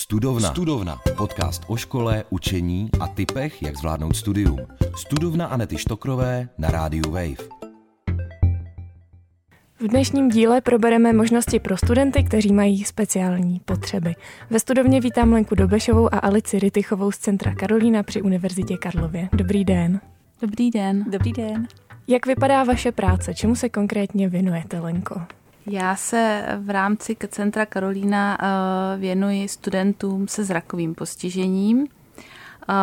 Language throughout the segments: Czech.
Studovna. Studovna. Podcast o škole, učení a typech, jak zvládnout studium. Studovna Anety Štokrové na rádiu Wave. V dnešním díle probereme možnosti pro studenty, kteří mají speciální potřeby. Ve studovně vítám Lenku Dobešovou a Alici Rytychovou z Centra Karolína při Univerzitě Karlově. Dobrý den. Dobrý den. Dobrý den. Jak vypadá vaše práce? Čemu se konkrétně věnujete, Lenko? Já se v rámci Centra Karolína eh, věnuji studentům se zrakovým postižením. Eh,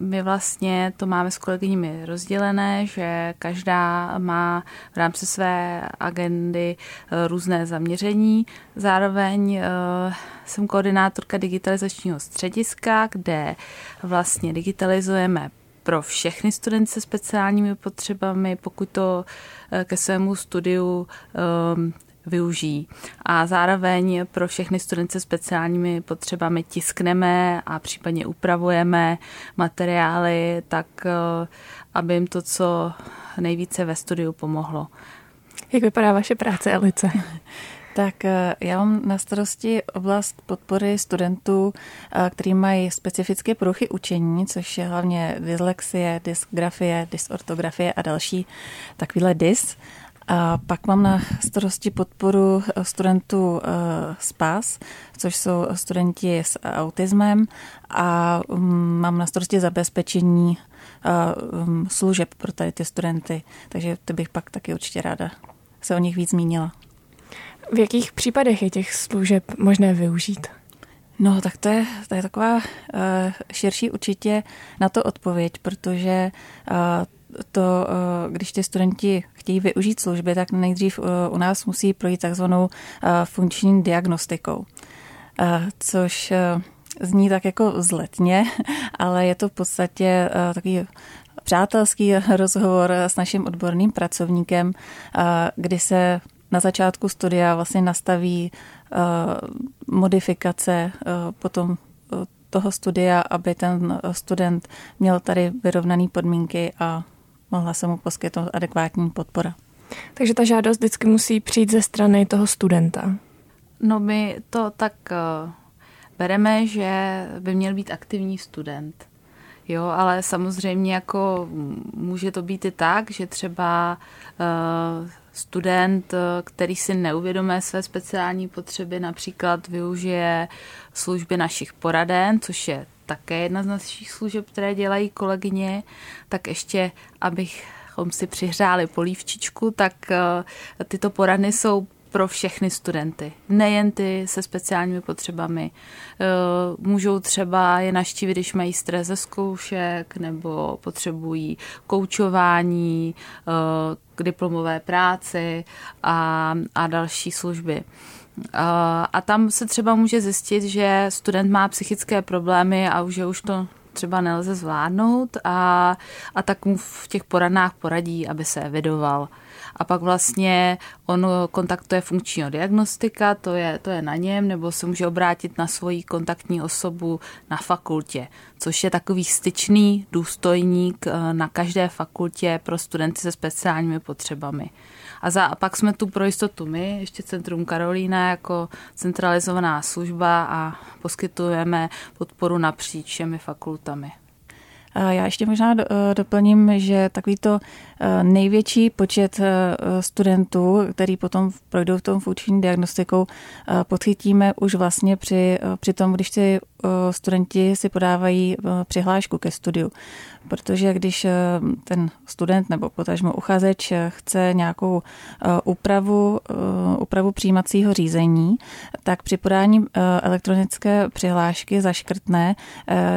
my vlastně to máme s kolegyněmi rozdělené, že každá má v rámci své agendy eh, různé zaměření. Zároveň jsem koordinátorka digitalizačního střediska, kde vlastně digitalizujeme pro všechny studenty se speciálními potřebami, pokud to ke svému studiu využijí. A zároveň pro všechny studenty se speciálními potřebami tiskneme a případně upravujeme materiály tak, eh, aby jim to co nejvíce ve studiu pomohlo. Jak vypadá vaše práce, Alice? Tak eh, já mám na starosti oblast podpory studentů, eh, kteří mají specifické poruchy učení, což je hlavně dyslexie, dysgrafie, dysortografie a další takovýhle dys. A pak mám na starosti podporu studentů eh, SPAS, což jsou studenti s autismem a mm, mám na starosti zabezpečení mm, služeb pro tady ty studenty. Takže to bych pak taky určitě ráda se o nich víc zmínila. V jakých případech je těch služeb možné využít? No, tak to je, to je taková uh, širší určitě na to odpověď, protože uh, to, uh, když ty studenti chtějí využít služby, tak nejdřív u nás musí projít takzvanou funkční diagnostikou, což zní tak jako zletně, ale je to v podstatě takový přátelský rozhovor s naším odborným pracovníkem, kdy se na začátku studia vlastně nastaví modifikace potom toho studia, aby ten student měl tady vyrovnané podmínky a mohla se mu poskytnout adekvátní podpora. Takže ta žádost vždycky musí přijít ze strany toho studenta. No my to tak uh, bereme, že by měl být aktivní student. Jo, ale samozřejmě jako může to být i tak, že třeba uh, student, který si neuvědomuje své speciální potřeby, například využije služby našich poraden, což je také jedna z našich služeb, které dělají kolegyně, tak ještě, abychom si přihřáli polívčičku, tak eh, tyto poradny jsou pro všechny studenty, nejen ty se speciálními potřebami. Eh, můžou třeba je naštívit, když mají stres ze zkoušek nebo potřebují koučování eh, k diplomové práci a, a další služby. A tam se třeba může zjistit, že student má psychické problémy a že už to třeba nelze zvládnout a, a tak mu v těch poradnách poradí, aby se evidoval. A pak vlastně on kontaktuje funkčního diagnostika, to je, to je na něm, nebo se může obrátit na svoji kontaktní osobu na fakultě, což je takový styčný důstojník eh, na každé fakultě pro studenty se speciálními potřebami. A, za, a pak jsme tu pro jistotu my, ještě Centrum Karolína jako centralizovaná služba a poskytujeme podporu napříč všemi fakultami. Já ještě možná eh, doplním, že takovýto eh, největší počet eh, studentů, který potom projdou v tom funkční diagnostikou, podchytíme už vlastně při, při tom, když si studenti si podávají přihlášku ke studiu. Protože když ten student nebo potažmo uchazeč chce nějakou úpravu, úpravu přijímacího řízení, tak při podání elektronické přihlášky zaškrtne,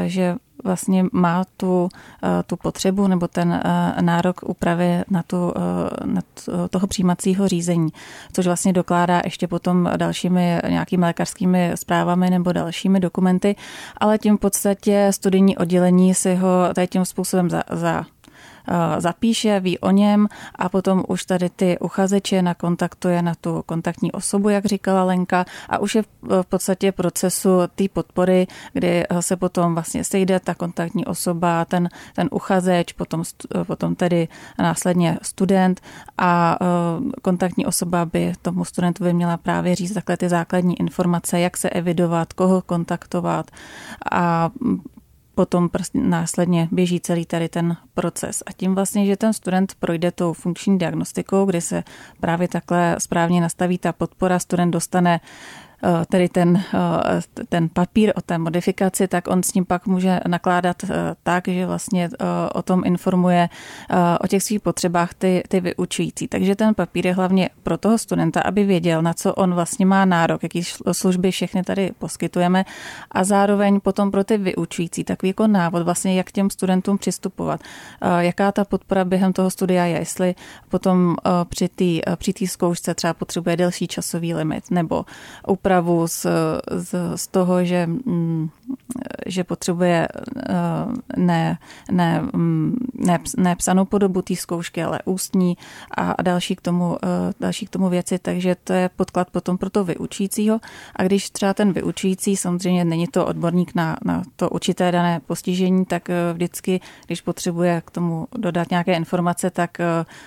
že vlastně má tu, eh, tu potřebu nebo ten eh, nárok úpravy na, tu, eh, na toho přijímacího řízení, což vlastně dokládá ještě potom dalšími nějakými lékařskými zprávami nebo dalšími dokumenty, ale tím v podstatě studijní oddělení si ho tady tím způsobem za, za zapíše, ví o něm a potom už tady ty uchazeče nakontaktuje na tu kontaktní osobu, jak říkala Lenka, a už je v podstatě procesu té podpory, kdy se potom vlastně sejde ta kontaktní osoba, ten, ten uchazeč, potom, potom tedy následně student a kontaktní osoba by tomu studentovi měla právě říct takhle ty základní informace, jak se evidovat, koho kontaktovat a potom následně běží celý tady ten proces. A tím vlastně, že ten student projde tou funkční diagnostikou, kdy se právě takhle správně nastaví ta podpora, student dostane tedy ten, eh, ten papír o té modifikaci, tak on s ním pak může nakládat eh, tak, že vlastně o tom informuje o těch svých potřebách ty, ty vyučující. Takže ten papír je hlavně pro toho studenta, aby věděl, na co on vlastně má nárok, jaký služby všechny tady poskytujeme a zároveň potom pro ty vyučující takový jako návod vlastně, jak těm studentům přistupovat, jaká ta podpora během toho studia je, jestli potom při té při zkoušce třeba potřebuje delší časový limit nebo úpravu z, z, z toho, že, mm, že potřebuje eh, ne, ne, mm, ne, ne psanou podobu té zkoušky, ale ústní a, a další, k tomu, eh, další k tomu věci, takže to je podklad potom pro to vyučícího. A když třeba ten vyučující, samozřejmě není to odborník na, na to určité dané postižení, tak eh, vždycky, když potřebuje k tomu dodat nějaké informace, tak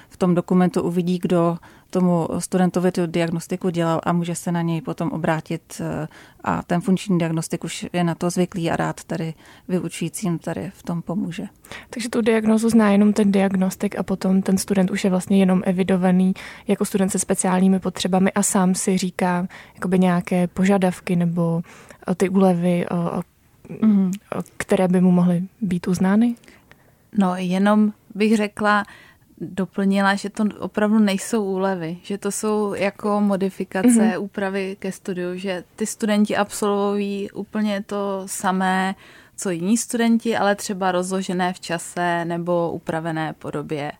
v tom dokumentu uvidí, kdo tomu studentovi tu diagnostiku dělal a může se na něj potom obrátit eh, a ten funkční diagnostik už je na to zvyklý a rád tady vyučujícím tady v tom pomůže. Takže tu diagnozu zná jenom ten diagnostik a potom ten student už je vlastně jenom evidovaný jako student se speciálními potřebami a sám si říká jakoby nějaké požadavky nebo eh, ty úlevy, mm-hmm. které by mu mohly být uznány? No jenom bych řekla, doplnila, že to opravdu nejsou úlevy, že to jsou jako modifikace, mm-hmm. úpravy ke studiu, že ty studenti absolvují úplně to samé, co jiní studenti, ale třeba rozložené v čase nebo upravené podobě.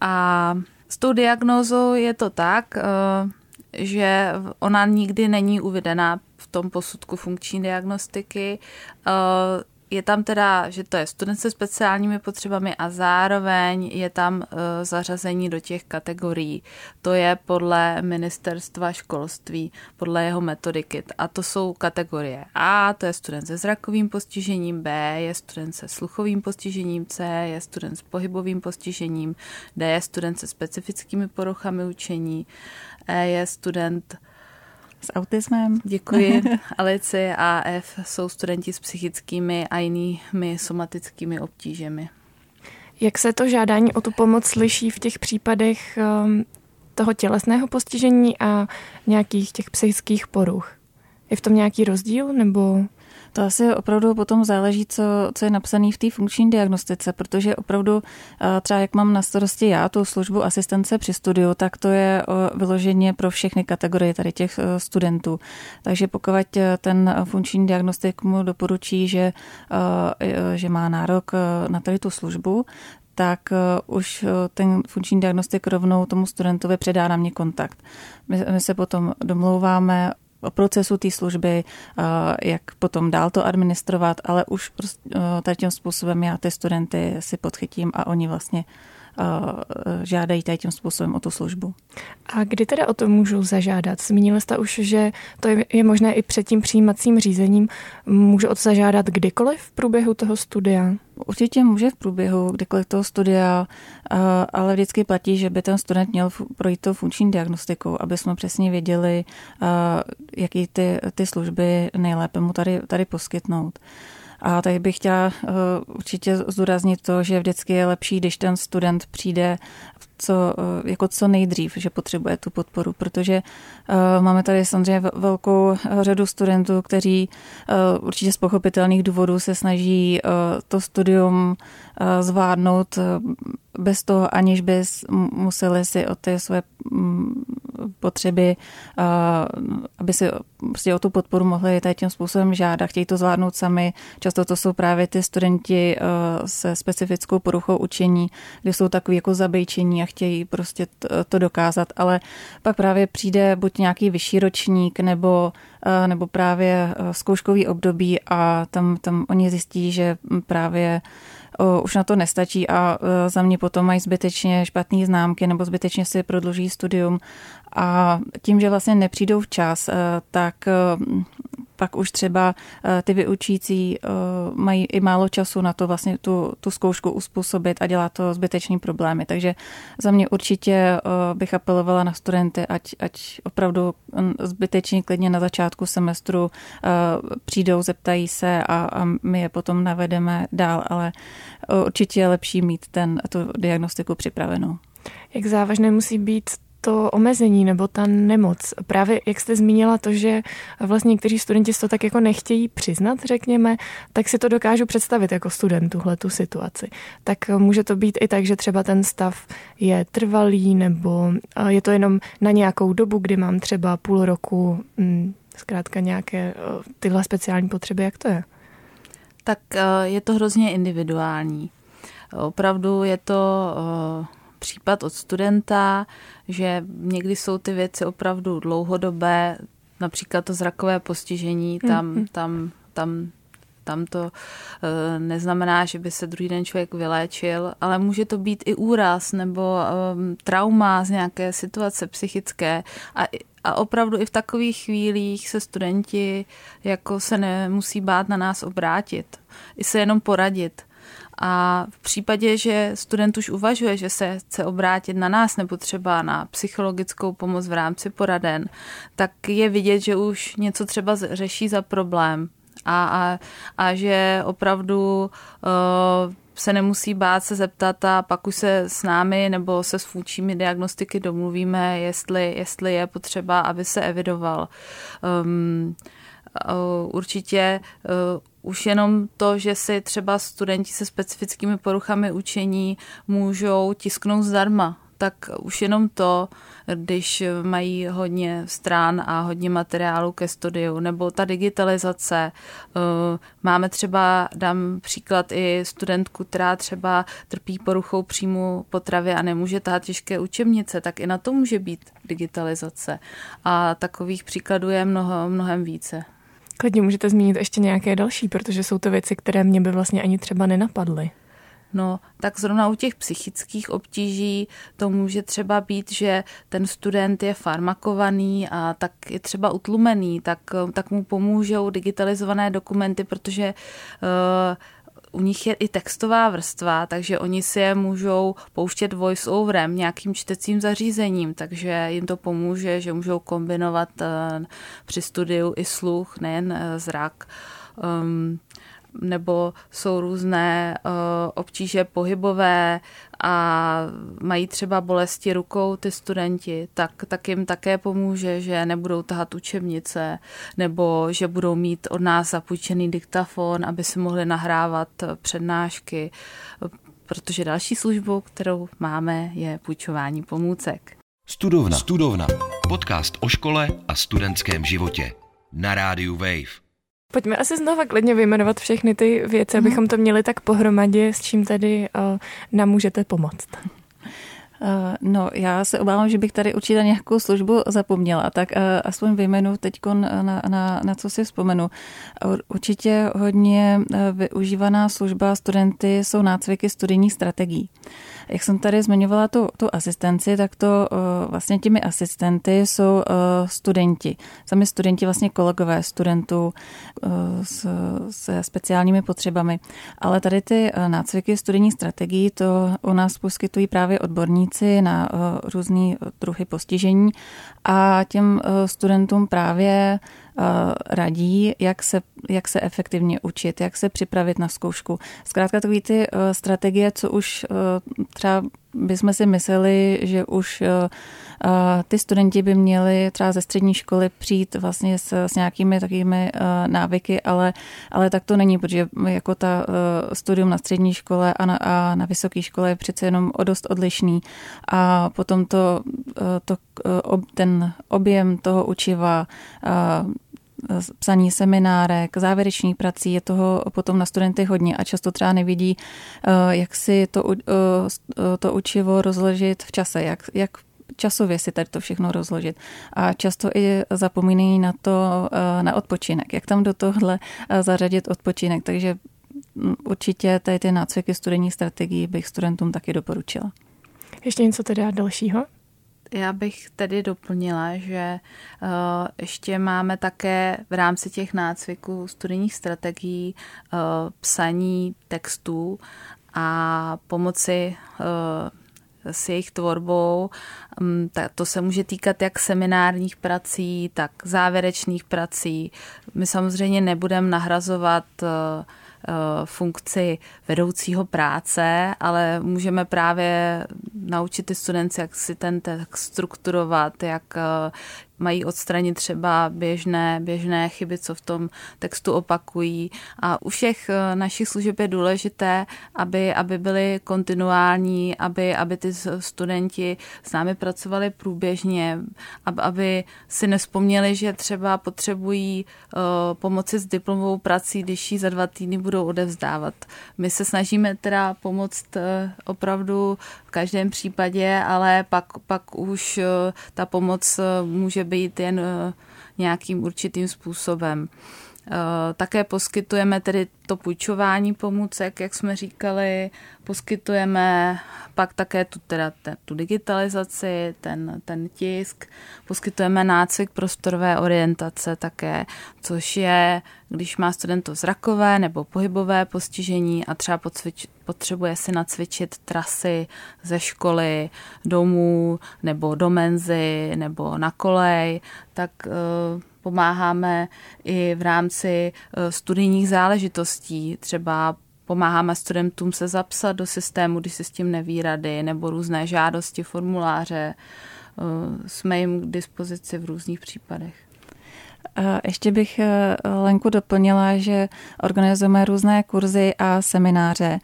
A s tou diagnózou je to tak, eh, že ona nikdy není uvedená v tom posudku funkční diagnostiky. Je tam teda, že to je student se speciálními potřebami a zároveň je tam uh, zařazení do těch kategorií. To je podle ministerstva školství, podle jeho metodiky. A to jsou kategorie A, to je student se zrakovým postižením, B je student se sluchovým postižením, C je student s pohybovým postižením, D je student se specifickými poruchami učení, E je student s autismem. Děkuji. Alici a F jsou studenti s psychickými a jinými somatickými obtížemi. Jak se to žádání o tu pomoc liší v těch případech um, toho tělesného postižení a nějakých těch psychických poruch? Je v tom nějaký rozdíl nebo to asi opravdu potom záleží, co, co je napsané v té funkční diagnostice, protože opravdu eh, třeba jak mám na starosti já tu službu asistence při studiu, tak to je vyloženě pro všechny kategorie tady těch eh, studentů. Takže pokud eh, ten funkční diagnostik mu doporučí, že, že má nárok na tady tu službu, tak už ten funkční diagnostik rovnou tomu studentovi předá na mě kontakt. My, my se potom domlouváme procesu té služby, jak potom dál to administrovat, ale už prostě, tady tím způsobem já ty studenty si podchytím a oni vlastně žádají tady tím způsobem o tu službu. A kdy teda o to můžou zažádat? Zmínili jste už, že to je, je možné i před tím přijímacím řízením. Můžu o to zažádat kdykoliv v průběhu toho studia? Určitě může v průběhu kdykoliv toho studia, ale vždycky platí, že by ten student měl projít to funkční diagnostikou, aby jsme přesně věděli, jaký ty, ty služby nejlépe mu tady, tady poskytnout. A tady bych chtěla uh, určitě zdůraznit to, že vždycky je lepší, když ten student přijde co, uh, jako co nejdřív, že potřebuje tu podporu, protože uh, máme tady samozřejmě velkou řadu studentů, kteří určitě z pochopitelných důvodů se snaží to studium zvládnout bez toho, aniž by museli si o ty své mm, potřeby, aby si prostě o tu podporu mohli tady tím způsobem žádat, chtějí to zvládnout sami. Často to jsou právě ty studenti se specifickou poruchou učení, kde jsou takový jako zabejčení a chtějí prostě to dokázat, ale pak právě přijde buď nějaký vyšší ročník nebo nebo právě zkouškový období a tam, tam oni zjistí, že právě už na to nestačí a za mě potom mají zbytečně špatné známky nebo zbytečně si prodluží studium. A tím, že vlastně nepřijdou včas, tak pak už třeba eh, ty vyučící eh, mají i málo času na to vlastně tu, tu zkoušku uspůsobit a dělá to zbytečný problémy. Takže za mě určitě eh, bych apelovala na studenty, ať, ať opravdu hm, zbytečně klidně na začátku semestru přijdou, zeptají se a, a my je potom navedeme dál, ale určitě je lepší mít ten, tu diagnostiku připravenou. Jak závažné musí být to omezení nebo ta nemoc. Právě jak jste zmínila to, že vlastně někteří studenti to tak jako nechtějí přiznat, řekněme, tak si to dokážu představit jako student tuhle tu situaci. Tak může to být i tak, že třeba ten stav je trvalý nebo je to jenom na nějakou dobu, kdy mám třeba půl roku hm, zkrátka nějaké tyhle speciální potřeby, jak to je? Tak je to hrozně individuální. Opravdu je to případ od studenta, že někdy jsou ty věci opravdu dlouhodobé, například to zrakové postižení, tam, mm-hmm. tam, tam tam to e, neznamená, že by se druhý den člověk vyléčil, ale může to být i úraz nebo e, trauma z nějaké situace psychické a, a opravdu i v takových chvílích se studenti jako se nemusí bát na nás obrátit, i se jenom poradit. A v případě, že student už uvažuje, že se chce obrátit na nás nebo třeba na psychologickou pomoc v rámci poraden, tak je vidět, že už něco třeba řeší za problém a, a, a že opravdu uh, se nemusí bát se zeptat a pak už se s námi nebo se s fůčími diagnostiky domluvíme, jestli, jestli je potřeba, aby se evidoval. Um, určitě uh, už jenom to, že si třeba studenti se specifickými poruchami učení můžou tisknout zdarma, tak už jenom to, když mají hodně strán a hodně materiálu ke studiu, nebo ta digitalizace. Eh, máme třeba, dám příklad i studentku, která třeba trpí poruchou příjmu potravy a nemůže tahat těžké učebnice, tak i na to může být digitalizace. A takových příkladů je mnoho, mnohem více. Klidně můžete zmínit ještě nějaké další, protože jsou to věci, které mě by vlastně ani třeba nenapadly. No, tak zrovna u těch psychických obtíží to může třeba být, že ten student je farmakovaný a tak je třeba utlumený, tak, tak mu pomůžou digitalizované dokumenty, protože uh, u nich je i textová vrstva, takže oni si je můžou pouštět voice-overem, nějakým čtecím zařízením, takže jim to pomůže, že můžou kombinovat uh, při studiu i sluch, nejen uh, zrak. Um, nebo jsou různé uh, obtíže pohybové a mají třeba bolesti rukou ty studenti, tak, tak jim také pomůže, že nebudou tahat učebnice nebo že budou mít od nás zapůjčený diktafon, aby si mohli nahrávat přednášky, protože další službou, kterou máme, je půjčování pomůcek. Studovna. Studovna. Podcast o škole a studentském životě. Na rádiu Wave. Pojďme asi znova klidně vyjmenovat všechny ty věci, mm. abychom to měli tak pohromadě, s čím tady uh, nám můžete pomoct. Uh, no, já se obávám, že bych tady určitě nějakou službu zapomněla, tak uh, aspoň vyjmenu teď, na, na, na co si vzpomenu. Určitě hodně využívaná služba studenty jsou nácviky studijních strategií. Jak jsem tady zmiňovala tu, tu asistenci, tak to uh, vlastně těmi asistenty jsou uh, studenti. Sami studenti, vlastně kolegové studentů uh, s, se speciálními potřebami. Ale tady ty nácviky studijní strategií, to u nás poskytují právě odborníci na různé druhy postižení a těm studentům právě Eh, radí, jak se, jak se efektivně učit, jak se připravit na zkoušku. Zkrátka takové ty eh, strategie, co už eh, třeba bychom si mysleli, že už ty studenti by měli třeba ze střední školy přijít vlastně s, s nějakými takovými návyky, ale, ale tak to není, protože jako ta studium na střední škole a na, a na vysoké škole je přece jenom o dost odlišný a potom to, to ten objem toho učiva psaní seminárek, závěreční prací, je toho potom na studenty hodně a často třeba nevidí, eh, jak si to, eh, to učivo rozložit v čase, jak, jak časově si tady to všechno rozložit. A často i zapomínají na to, eh, na odpočinek, jak tam do tohle zařadit odpočinek. Takže určitě tady ty nácviky studijních strategií bych studentům taky doporučila. Ještě něco teda dalšího? Já bych tedy doplnila, že uh, ještě máme také v rámci těch nácviků studijních strategií uh, psaní textů a pomoci uh, s jejich tvorbou. Um, to se může týkat jak seminárních prací, tak závěrečných prací. My samozřejmě nebudeme nahrazovat uh, funkci vedoucího práce, ale můžeme právě naučit ty studenty, jak si ten text strukturovat, jak eh, mají odstranit třeba běžné, běžné chyby, co v tom textu opakují. A u všech eh, našich služeb je důležité, aby, aby byly kontinuální, aby, aby ty studenti s námi pracovali průběžně, aby, aby si nespomněli, že třeba potřebují uh, pomoci s diplomovou prací, když ji za dva týdny budou odevzdávat. My se snažíme teda pomoct uh, opravdu v každém případě, ale pak, pak už uh, ta pomoc uh, být jen uh, nějakým určitým způsobem. Eh, také poskytujeme tedy to půjčování pomůcek, jak jsme říkali, poskytujeme pak také tu, teda, tu digitalizaci, ten, ten tisk, poskytujeme nácvik prostorové orientace také, což je, když má student to zrakové nebo pohybové postižení a třeba podcvič, potřebuje si nacvičit trasy ze školy, domů nebo do menzy nebo na kolej, tak uh, pomáháme i v rámci eh, studijních záležitostí, třeba pomáháme studentům se zapsat do systému, když si s tím neví rady, nebo různé žádosti, formuláře. Eh, jsme jim k dispozici v různých případech. Ještě bych eh, Lenku doplnila, že organizujeme různé kurzy a semináře.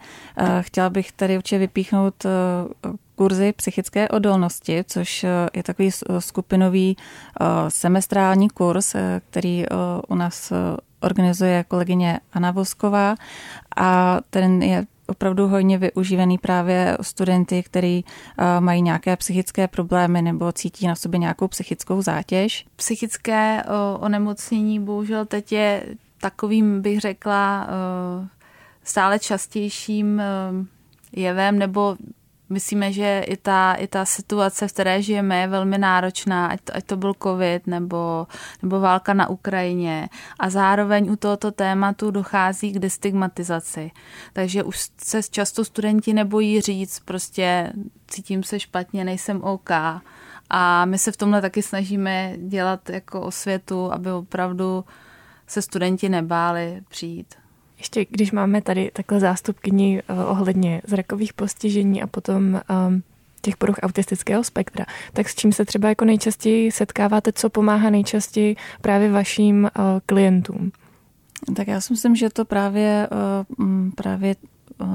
Chtěla bych tady určitě vypíchnout kurzy psychické odolnosti, což eh, je takový skupinový eh, semestrální kurz, eh, který u nás organizuje kolegyně Anna Vosková a ten je opravdu hodně využívaný právě studenty, kteří mají nějaké psychické problémy nebo cítí na sobě nějakou psychickou zátěž. Psychické onemocnění bohužel teď je takovým, bych řekla, stále častějším jevem, nebo myslíme, že i ta, i ta situace, v které žijeme, je velmi náročná, ať to, ať to byl covid nebo, nebo válka na Ukrajině. A zároveň u tohoto tématu dochází k destigmatizaci. Takže už se často studenti nebojí říct, prostě cítím se špatně, nejsem OK. A my se v tomhle taky snažíme dělat jako osvětu, aby opravdu se studenti nebáli přijít. Ještě když máme tady takhle zástupkyni uh, ohledně zrakových postižení a potom um, těch poruch autistického spektra, tak s čím se třeba jako nejčastěji setkáváte, co pomáhá nejčastěji právě vašim uh, klientům? Tak já si myslím, že to právě, uh, právě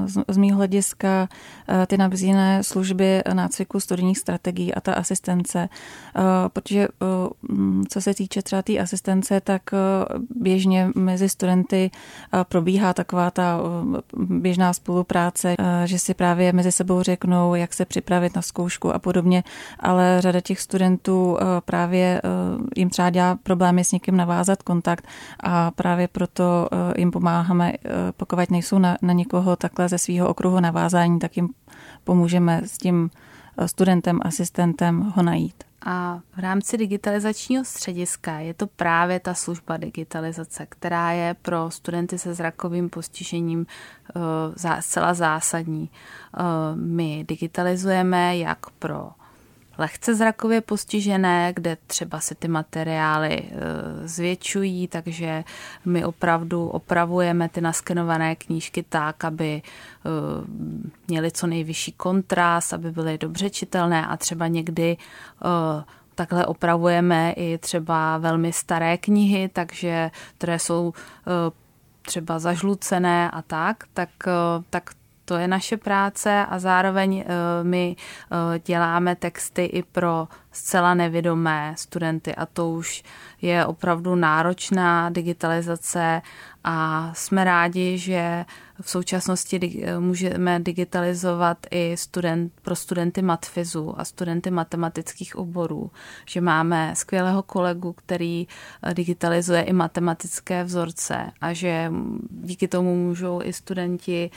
z, z mého hlediska eh, ty nabízené služby nácviku studijních strategií a ta asistence, eh, protože eh, mm, co se týče třeba té asistence, tak běžně mezi studenty probíhá taková ta běžná spolupráce, že si právě mezi sebou řeknou, jak se připravit na zkoušku a podobně, ale řada těch studentů právě jim třeba dělá problémy s někým navázat kontakt a právě proto jim pomáháme, pokud nejsou na, na někoho tak takhle ze svého okruhu navázání, tak jim pomůžeme s tím eh, studentem, asistentem ho najít. A v rámci digitalizačního střediska je to právě ta služba digitalizace, která je pro studenty se zrakovým postižením uh, zcela zásadní. Uh, my digitalizujeme jak pro lehce zrakově postižené, kde třeba se ty materiály e, zvětšují, takže my opravdu opravujeme ty naskenované knížky tak, aby e, měly co nejvyšší kontrast, aby byly dobře čitelné a třeba někdy e, takhle opravujeme i třeba velmi staré knihy, takže které jsou třeba zažlucené a tak, tak, tak To je naše práce a zároveň my děláme texty i pro zcela nevědomé studenty a to už je opravdu náročná digitalizace a jsme rádi, že v současnosti můžeme digitalizovat i student, pro studenty matfizu a studenty matematických oborů, že máme skvělého kolegu, který eh, digitalizuje i matematické vzorce a že díky tomu můžou i studenti,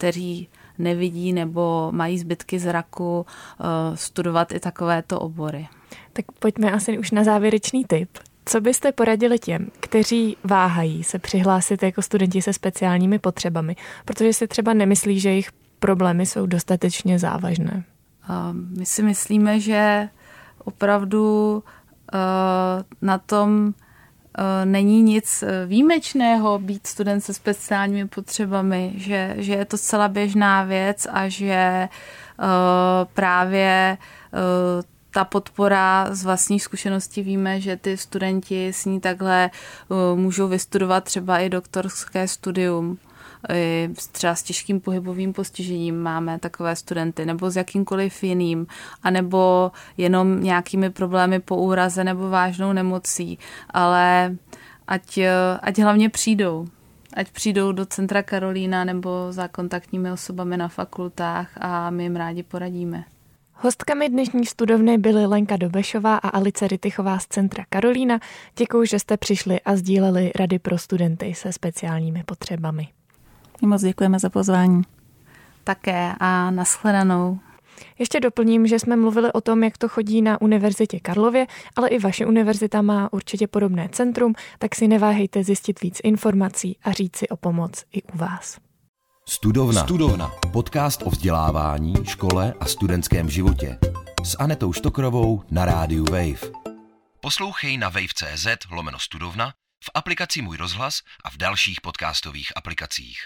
kteří nevidí nebo mají zbytky zraku, eh, studovat i takovéto obory. Tak pojďme asi už na závěrečný tip. Co byste poradili těm, kteří váhají se přihlásit jako studenti se speciálními potřebami, protože si třeba nemyslí, že jejich problémy jsou dostatečně závažné? My si myslíme, že opravdu eh, na tom eh, není nic výjimečného být student se speciálními potřebami, že, že je to celá běžná věc a že eh, právě ta podpora z vlastní zkušenosti víme, že ty studenti s ní takhle můžou vystudovat třeba i doktorské studium třeba s těžkým pohybovým postižením máme takové studenty, nebo s jakýmkoliv jiným, anebo jenom nějakými problémy po úraze nebo vážnou nemocí, ale ať, ať hlavně přijdou. Ať přijdou do centra Karolína nebo za kontaktními osobami na fakultách a my jim rádi poradíme. Hostkami dnešní studovny byly Lenka Dobešová a Alice Rytichová z Centra Karolína. Děkuji, že jste přišli a sdíleli rady pro studenty se speciálními potřebami. Moc děkujeme za pozvání. Také a nashledanou. Ještě doplním, že jsme mluvili o tom, jak to chodí na Univerzitě Karlově, ale i vaše univerzita má určitě podobné centrum, tak si neváhejte zjistit víc informací a říct si o pomoc i u vás. Studovna. Studovna. Podcast o vzdělávání, škole a studentském životě. S Anetou Štokrovou na rádiu Wave. Poslouchej na wave.cz lomeno studovna, v aplikaci Můj rozhlas a v dalších podcastových aplikacích.